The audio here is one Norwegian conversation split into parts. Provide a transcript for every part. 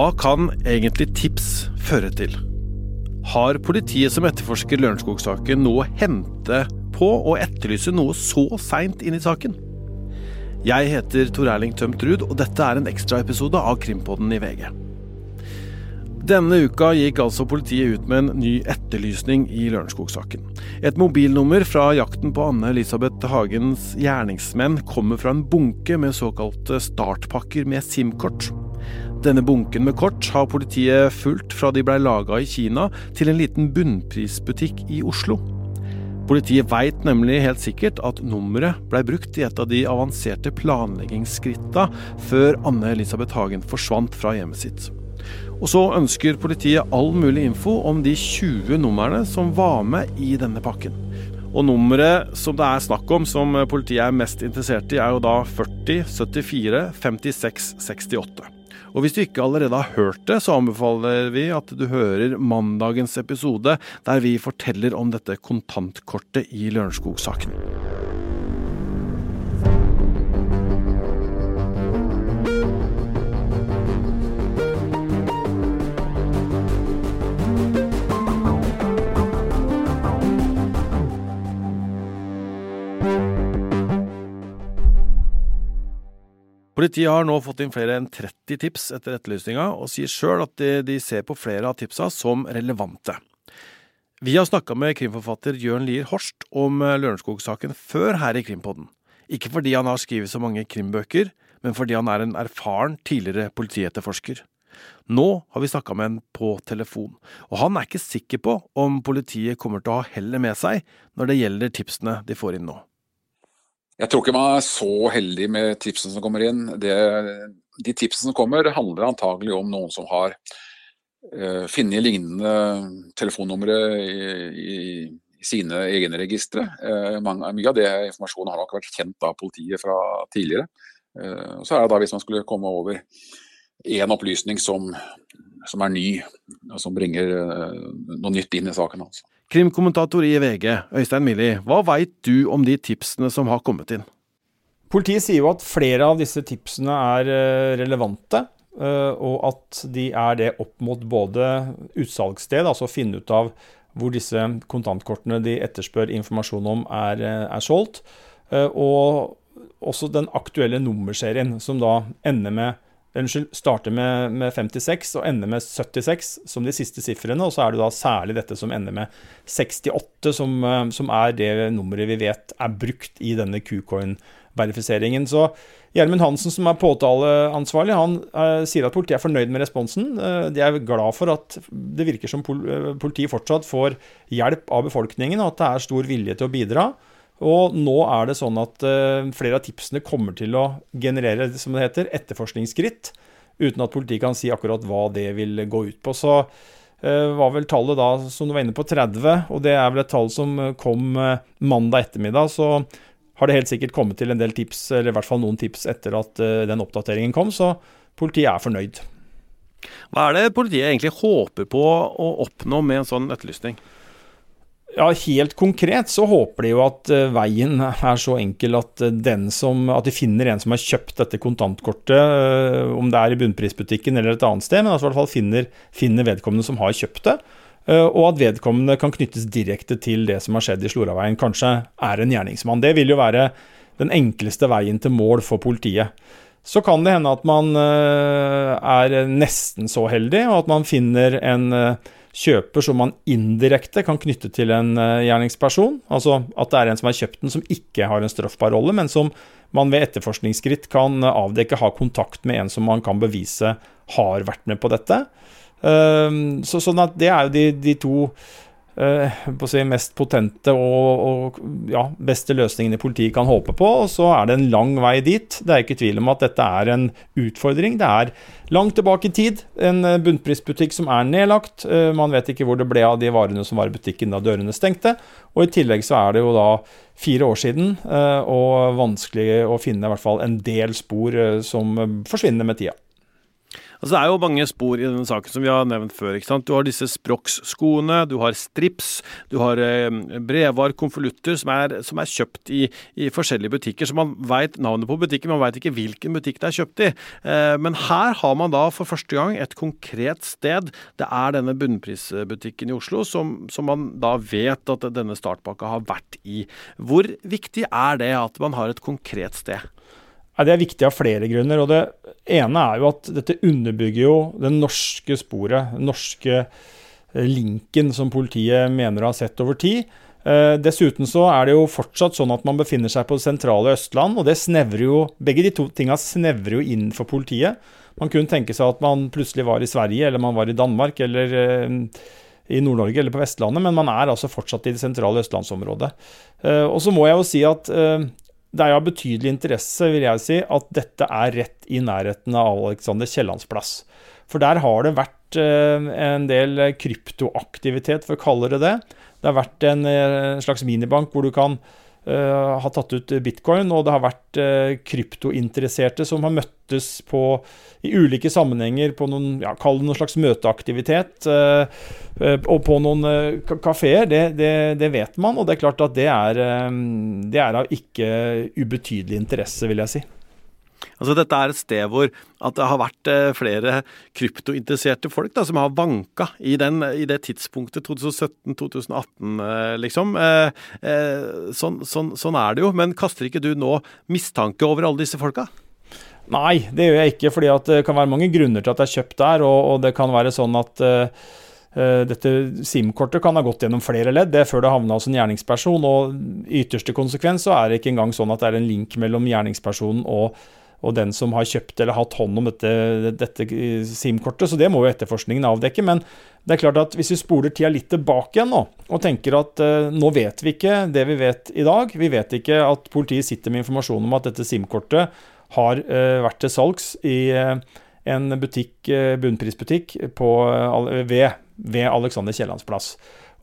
Hva kan egentlig tips føre til? Har politiet som etterforsker Lørenskog-saken noe å hente på å etterlyse noe så seint inn i saken? Jeg heter Tor Erling Tømt Ruud, og dette er en ekstraepisode av Krimpodden i VG. Denne uka gikk altså politiet ut med en ny etterlysning i Lørenskog-saken. Et mobilnummer fra jakten på Anne-Elisabeth Hagens gjerningsmenn kommer fra en bunke med såkalte startpakker med SIM-kort. Denne bunken med kort har politiet fulgt fra de blei laga i Kina til en liten bunnprisbutikk i Oslo. Politiet veit nemlig helt sikkert at nummeret blei brukt i et av de avanserte planleggingsskritta før Anne-Elisabeth Hagen forsvant fra hjemmet sitt. Og så ønsker politiet all mulig info om de 20 numrene som var med i denne pakken. Og nummeret som det er snakk om, som politiet er mest interessert i, er jo da 40 74 56 68. Og hvis du ikke allerede har hørt det, så anbefaler vi at du hører mandagens episode, der vi forteller om dette kontantkortet i Lørenskog-saken. Politiet har nå fått inn flere enn 30 tips etter etterlysninga, og sier sjøl at de, de, ser på flere av tipsa som relevante. Vi har snakka med krimforfatter Jørn Lier Horst om eh, Lørenskog-saken før her i Krimpodden. Ikke fordi han har skrevet så mange krimbøker, men fordi han er en erfaren tidligere politietterforsker. Nå har vi snakka med en på telefon, og han er ikke sikker på om politiet kommer til å ha hellet med seg når det gjelder tipsene de får inn nå. Jeg tror ikke man er så heldig med tipsene som kommer inn. Det, de tipsene som kommer, handler antagelig om noen som har uh, funnet lignende telefonnumre i, i, i, sine egne registre. Uh, mye av det informasjonen har nok vært kjent av politiet fra tidligere. Uh, så er det da hvis man skulle komme over én opplysning som, som, er ny, og som bringer noe nytt inn i saken. altså. Krimkommentator i VG, Øystein Milli, hva veit du om de tipsene som har kommet inn? Politiet sier jo at flere av disse tipsene er eh, relevante, eh, og at de er det opp mot både utsalgssted, altså å finne ut av hvor disse kontantkortene de etterspør informasjon om, er, eh, er solgt, og også den aktuelle nummerserien, som da ender med Unnskyld, starter med, med, 56 og ender med 76 som de siste sifrene. Og så er det da særlig dette som ender med 68, som, eh, som er det nummeret vi vet er brukt i denne Qcoin-verifiseringen. Så Gjermund Hansen, som er påtaleansvarlig, han eh, sier at politiet er fornøyd med responsen. Eh, de er glad for at det virker som pol politiet fortsatt får hjelp av befolkningen, og at det er stor vilje til å bidra. Og nå er det sånn at uh, flere av tipsene kommer til å generere som det heter, etterforskningsskritt, uten at politiet kan si akkurat hva det vil gå ut på. Så uh, var vel tallet da, som du var inne på, 30, og det er vel et tall som kom uh, mandag ettermiddag. Så har det helt sikkert kommet til en del tips, eller i hvert fall noen tips etter at den oppdateringen kom, så politiet er fornøyd. Hva er det politiet egentlig håper på å oppnå med en sånn etterlysning? Ja, Helt konkret så håper de jo at uh, veien er så enkel at, uh, som, at, de finner en som har kjøpt dette kontantkortet, uh, om det er i bunnprisbutikken eller et annet sted, men altså i hvert fall finner, finner vedkommende som har kjøpt det. Og at vedkommende kan knyttes direkte til det som har skjedd i Sloraveien, kanskje er en gjerningsmann. Det vil jo være den enkleste veien til mål for politiet. Så kan det hende at man er nesten så heldig, og at man finner en kjøper som man indirekte kan knytte til en uh, gjerningsperson. Altså at det er en som har kjøpt den som ikke har en straffbar rolle, men som man ved etterforskningsskritt kan uh, avdekke ha kontakt med en som man kan bevise har vært med på dette. Uh, så, sånn at det er jo de, de to Eh, si, mest potente og, og ja, beste løsningene politiet kan håpe på. Og så er det en lang vei dit. Det er ikke tvil om at dette er en utfordring. Det er langt tilbake i tid. En eh, bunnprisbutikk som er nedlagt. Eh, man vet ikke hvor det ble av de varene som var i butikken da dørene stengte. Og i tillegg så er det jo da fire år siden, og vanskelig å finne i hvert fall en del spor som forsvinner med tida. Altså, det er jo mange spor i denne saken som vi har nevnt før. ikke sant? Du har disse Sprox-skoene, du har strips, du har eh, brevar, konvolutter som, som, er kjøpt i, i, forskjellige butikker. Så man veit navnet på butikken, man veit ikke hvilken butikk det er kjøpt i. Eh, men her har man da for første gang et konkret sted. Det er denne bunnprisbutikken i Oslo som, som man da vet at denne startpakka har vært i. Hvor viktig er det at man har et konkret sted? Ja, det er viktig av flere grunner. og Det ene er jo at dette underbygger jo det norske sporet, den norske eh, linken som politiet mener å ha sett over tid. Eh, dessuten så er det jo fortsatt sånn at man befinner seg på det sentrale Østland, og det snevrer jo, begge de to tinga snevrer jo inn for politiet. Man kunne tenke seg at man plutselig var i Sverige, eller man var i Danmark, eller eh, i Nord-Norge eller på Vestlandet, men man er altså fortsatt i det sentrale østlandsområdet. Og så må jeg jo si at det er av betydelig interesse, vil jeg si, at dette er rett i nærheten av Alexander Kiellands plass. For der har det vært eh, en del kryptoaktivitet, for å kalle det det. Det har vært en eh, slags minibank hvor du kan uh, ha tatt ut bitcoin, og det har vært uh, kryptointeresserte som har møttes på, i ulike sammenhenger på noen, ja, kall det noen slags møteaktivitet, uh, og på noen kafeer. Det, det, det, vet man, og det er klart at det er, det er av ikke ubetydelig interesse, vil jeg si. Altså Dette er et sted hvor at det har vært eh, flere kryptointeresserte folk da, som har vanka i, den, i det tidspunktet 2017-2018, eh, liksom. Eh, sånn, sånn, sånn, er det jo. Men kaster ikke du nå mistanke over alle disse folka? Nei, det gjør jeg ikke. fordi det kan være mange grunner til at det er kjøpt der. Og, og det kan være sånn at uh, dette SIM-kortet kan ha gått gjennom flere ledd det før det havna hos en gjerningsperson. og ytterste konsekvens så er det ikke engang sånn at det er en link mellom gjerningspersonen og og den som har kjøpt eller hatt hånd om dette, dette SIM-kortet. Så det må jo etterforskningen avdekke. Men det er klart at hvis vi spoler tida litt tilbake igjen nå, og tenker at eh, nå vet vi ikke det vi vet i dag. Vi vet ikke at politiet sitter med informasjon om at dette SIM-kortet har eh, vært til salgs i eh, en butikk, bunnprisbutikk på, ved, ved Alexander Kiellands plass.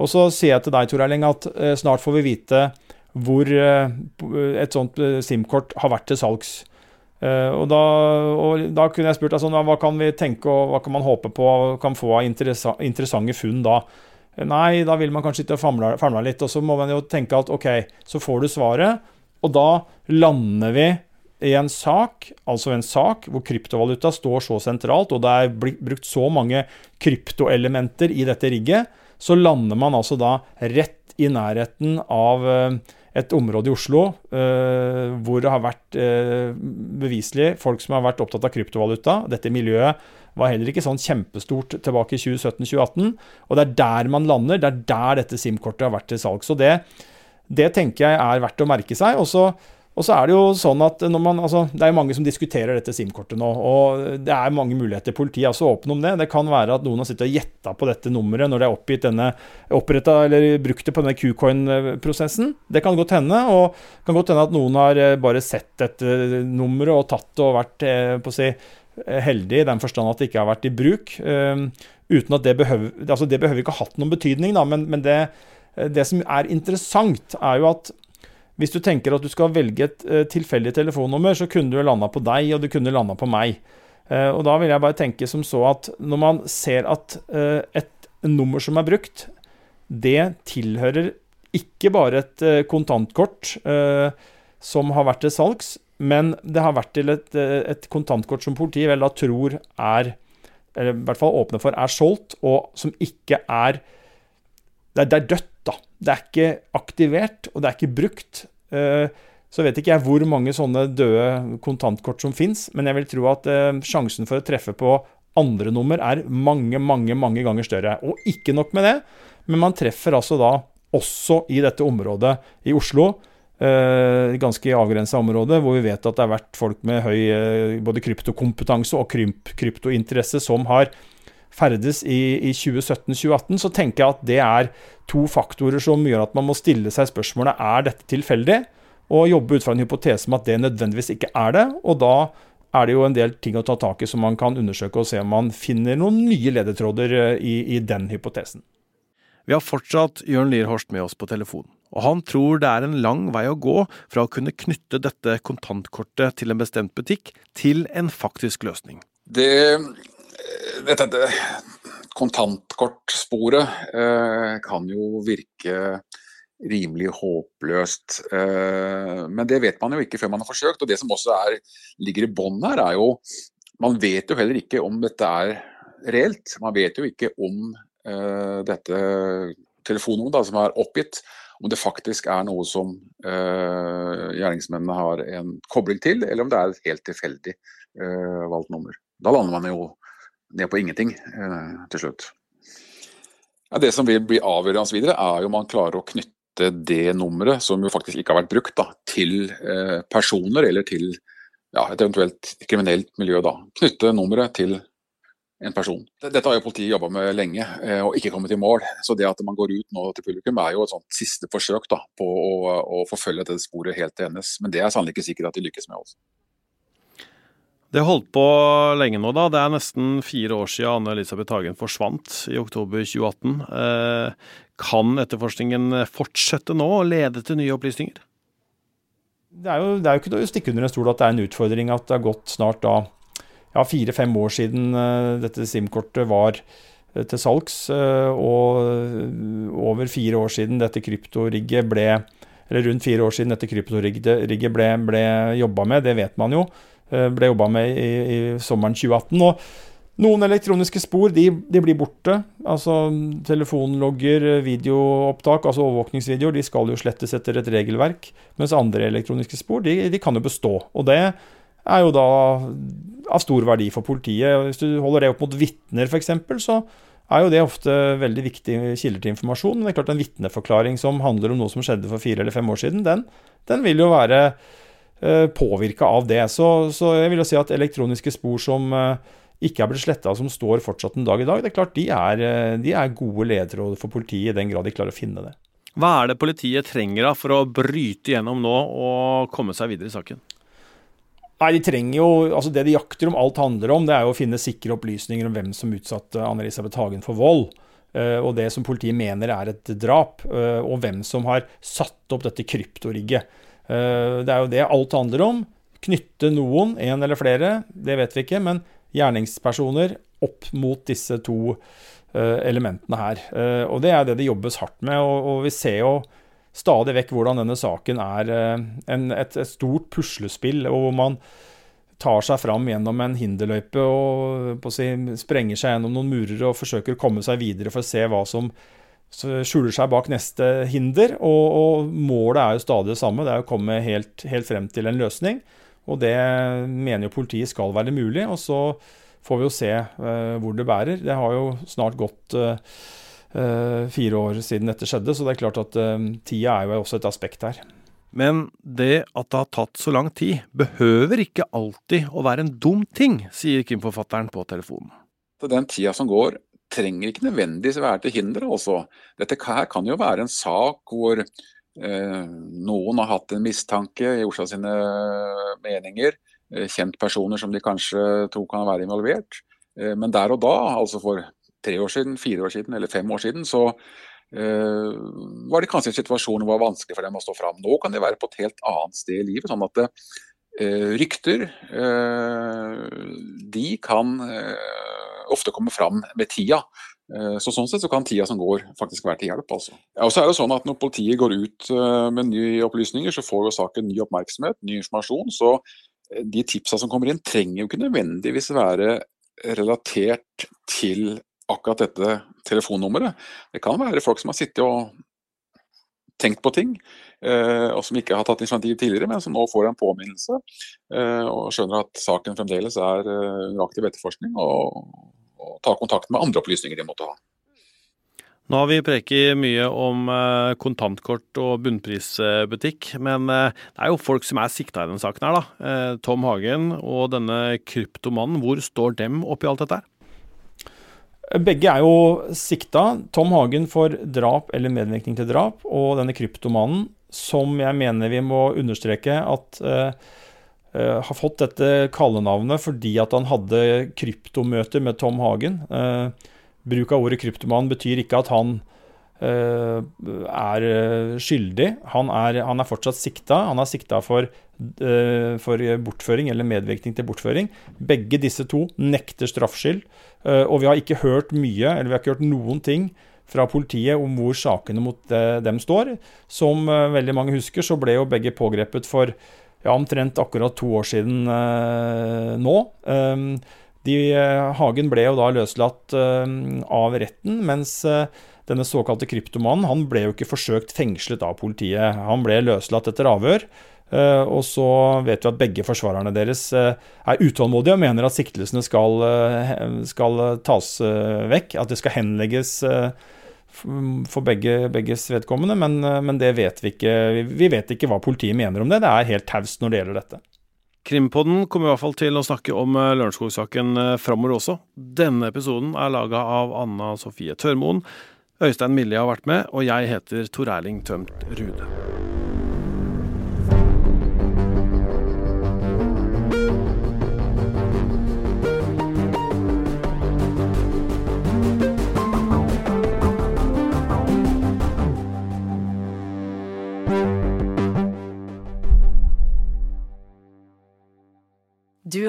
Og så sier jeg til deg, Tor Erling, at snart får vi vite hvor et sånt SIM-kort har vært til salgs. Uh, og, da, og, da, kunne jeg spurt altså, hva kan vi tenke og hva kan man håpe på kan få av interessante funn da. Nei, da vil man kanskje og famle, famle litt, og så må man jo tenke at ok, så får du svaret, og da lander vi i en sak, altså en sak hvor kryptovaluta står så sentralt, og det er brukt så mange kryptoelementer i dette rigget, så lander man altså da rett i nærheten av uh, et område i Oslo eh, hvor det har vært eh, beviselig folk som har vært opptatt av kryptovaluta. Dette miljøet var heller ikke sånn kjempestort tilbake i 2017-2018. Og det er der man lander. Det er der dette SIM-kortet har vært til salgs. Så det, det tenker jeg er verdt å merke seg. Og så og så er det jo sånn at man, altså, Det er mange som diskuterer dette SIM-kortet nå. og Det er mange muligheter. Politiet er også åpne om det. Det kan være at noen har sittet og gjetta på dette nummeret når det er oppgitt denne, opprettet, eller brukt det på denne Qcoin-prosessen. Det kan godt hende. Og det kan godt hende at noen har eh, bare sett dette nummeret og tatt det og vært eh, på å si, heldig i den forstand at det ikke har vært i bruk. Um, uten at Det behøver altså det behøver ikke ha hatt noen betydning, da, men, men det, det som er interessant, er jo at hvis du tenker at du skal velge et uh, tilfeldig telefonnummer, så kunne du landa på deg, og du kunne landa på meg. Uh, og da vil jeg bare tenke som så at når man ser at uh, et nummer som er brukt, det tilhører ikke bare et kontantkort som har vært til salgs, men det har vært til et, et kontantkort som politiet vel da tror er eller i hvert fall åpne for, er solgt, og som ikke er Det det er dødt da. Det er ikke aktivert, og det er ikke brukt. Eh, så vet ikke jeg hvor mange sånne døde kontantkort som fins, men jeg vil tro at eh, sjansen for å treffe på andre nummer er mange, mange, mange ganger større. Og ikke nok med det, men man treffer altså da også i dette området i Oslo, Uh, ganske avgrensa område, hvor vi vet at det har vært folk med høy både kryptokompetanse og kryptointeresse som har ferdes i, i 2017-2018, så tenker jeg at det er to faktorer som gjør at man må stille seg spørsmålet er dette tilfeldig, og jobbe ut fra en hypotese om at det nødvendigvis ikke er det. Og da er det jo en del ting å ta tak i som man kan undersøke og se om man finner noen nye ledetråder eh, i, i den hypotesen. Vi har fortsatt Jørn Lier Horst med oss på telefon, og han tror det er en lang vei å gå fra å kunne knytte dette kontantkortet til en bestemt butikk, til en faktisk løsning. Det dette, det, kontantkortsporet eh, kan jo virke rimelig håpløst. Eh, men det vet man jo ikke før man har forsøkt. Og det som også er, ligger i bånn her, er jo Man vet jo heller ikke om dette er reelt. Man vet jo ikke om eh, dette telefonnummeret som er oppgitt, om det faktisk er noe som eh, gjerningsmennene har en kobling til, eller om det er et helt tilfeldig eh, valgt nummer. Da lander man jo ned på ingenting eh, til slutt. Ja, det som vil bli avgjørende videre, er om man klarer å knytte det nummeret, som jo faktisk ikke har vært brukt, da, til eh, personer eller til ja, et eventuelt kriminelt miljø. da. Knytte nummeret til en person. Dette har jo politiet jobba med lenge eh, og ikke kommet i mål. Så det at man går ut nå til publikum er jo et sånt siste forsøk da, på å, å forfølge dette sporet helt til endes. Men det er sannelig ikke sikkert at de lykkes med. også. Det har holdt på lenge nå, da. Det er nesten fire år siden Anne-Elisabeth Hagen forsvant i oktober 2018. Eh, kan etterforskningen fortsette nå og lede til nye opplysninger? Det er jo, det er jo ikke å stikke under en stol at det er en utfordring at det har gått snart da ja, fire-fem år siden uh, dette SIM-kortet var uh, til salgs, og over fire år siden dette kryptorigget ble eller rundt fire år siden dette kryptorigget ble, ble jobba med, det vet man jo. Ble jobba med i, i, sommeren 2018. og noen elektroniske spor de, de, blir borte. altså Telefonlogger, videoopptak, altså overvåkningsvideoer, de skal jo slettes etter et regelverk. Mens andre elektroniske spor de, de kan jo bestå. og det er jo da av stor verdi for politiet. Hvis du holder det opp mot vitner f.eks., så er jo det ofte veldig viktige kilder til informasjon. Men det er klart en vitneforklaring som handler om noe som skjedde for fire eller fem år siden, den, den vil jo være påvirka av det. Så, så, jeg vil jo si at elektroniske spor som uh, ikke er blitt sletta, som står fortsatt en dag i dag, det er klart de er, uh, de er gode ledere for politiet i den grad de klarer å finne det. Hva er det politiet trenger da for å bryte gjennom nå og komme seg videre i saken? Nei, de trenger jo, altså Det de jakter om alt handler om, det er jo å finne sikre opplysninger om hvem som utsatte Anne-Elisabeth Hagen for vold. Eh, og det som politiet mener er et drap, eh, og hvem som har satt opp dette kryptorigget. Eh, det er jo det alt handler om. Knytte noen, én eller flere, det vet vi ikke, men gjerningspersoner opp mot disse to elementene her. Og det er det det jobbes hardt med, og vi ser jo stadig vekk hvordan denne saken er eh, en, et, et, stort puslespill, og hvor man tar seg fram gjennom en hinderløype og si, sprenger seg gjennom noen murer og forsøker å komme seg videre for å se hva som skjuler seg bak neste hinder. Og, og målet er jo stadig det samme, det er å komme helt, helt, frem til en løsning. Og det mener jo politiet skal være mulig, og så får vi jo se uh, hvor det bærer. Det har jo snart gått uh, uh, fire år siden dette skjedde, så det er klart at tida er jo også et aspekt her. Men det at det har tatt så lang tid, behøver ikke alltid å være en dum ting, sier krimforfatteren på telefonen. Den tida som går, trenger ikke nødvendigvis være til hinder. Altså. Dette her kan jo være en sak hvor eh, noen har hatt en mistanke, gjort seg sine meninger, eh, kjent personer som de kanskje tror kan være involvert. Eh, men der og da, altså for tre år siden, fire år siden eller fem år siden, så uh, var det kanskje en situasjon hvor det var vanskelig for dem å stå fram. Nå kan de være på et helt annet sted i livet. sånn at det, rykter de kan ofte kommer fram med tida. Så Sånn sett så kan tida som går faktisk være til hjelp. altså. Og så er det sånn at Når politiet går ut med nye opplysninger, så får jo saken ny oppmerksomhet, ny informasjon. Så de tipsa som kommer inn trenger jo ikke nødvendigvis være relatert til akkurat dette telefonnummeret. Det kan være folk som har sittet og tenkt på ting, eh, og som ikke har tatt initiativ tidligere, men som nå får en påminnelse eh, og skjønner at saken fremdeles er eh, under aktiv etterforskning, og, og ta kontakt med andre opplysninger de måtte ha. Nå har vi preket mye om kontantkort og bunnprisbutikk, men det er jo folk som er sikta i denne saken her, da. Tom Hagen og denne kryptomannen, hvor står dem oppi alt dette her? Begge er jo sikta. Tom Hagen for drap eller medvirkning til drap, og denne kryptomanen, som jeg mener vi må understreke at uh, har fått dette kallenavnet fordi at han hadde kryptomøter med Tom Hagen. Uh, bruk av ordet kryptoman betyr ikke at han er skyldig. Han er, han er fortsatt sikta. Han er sikta for eh, for bortføring eller medvirkning til bortføring. Begge disse to nekter straffskyld. Eh, og vi har ikke hørt mye, eller vi har ikke hørt noen ting fra politiet om hvor sakene mot dem står. Som veldig mange husker, så ble jo begge pågrepet for ja, omtrent akkurat to år siden nå. De, Hagen ble jo da løslatt av retten, mens denne såkalte kryptomannen han ble jo ikke forsøkt fengslet av politiet. Han ble løslatt etter avhør. Og så vet vi at begge forsvarerne deres er utålmodige og mener at siktelsene skal, skal tas vekk. At det skal henlegges for begge, begges vedkommende. Men, men, det vet vi ikke. Vi vet ikke hva politiet mener om det. Det er helt taust når det gjelder dette. Krimpodden kommer i hvert fall til å snakke om Lørenskog-saken framover også. Denne episoden er laga av Anna Sofie Tørmoen. Øystein Millie har vært med, og jeg heter Tor Erling Tømt Rude.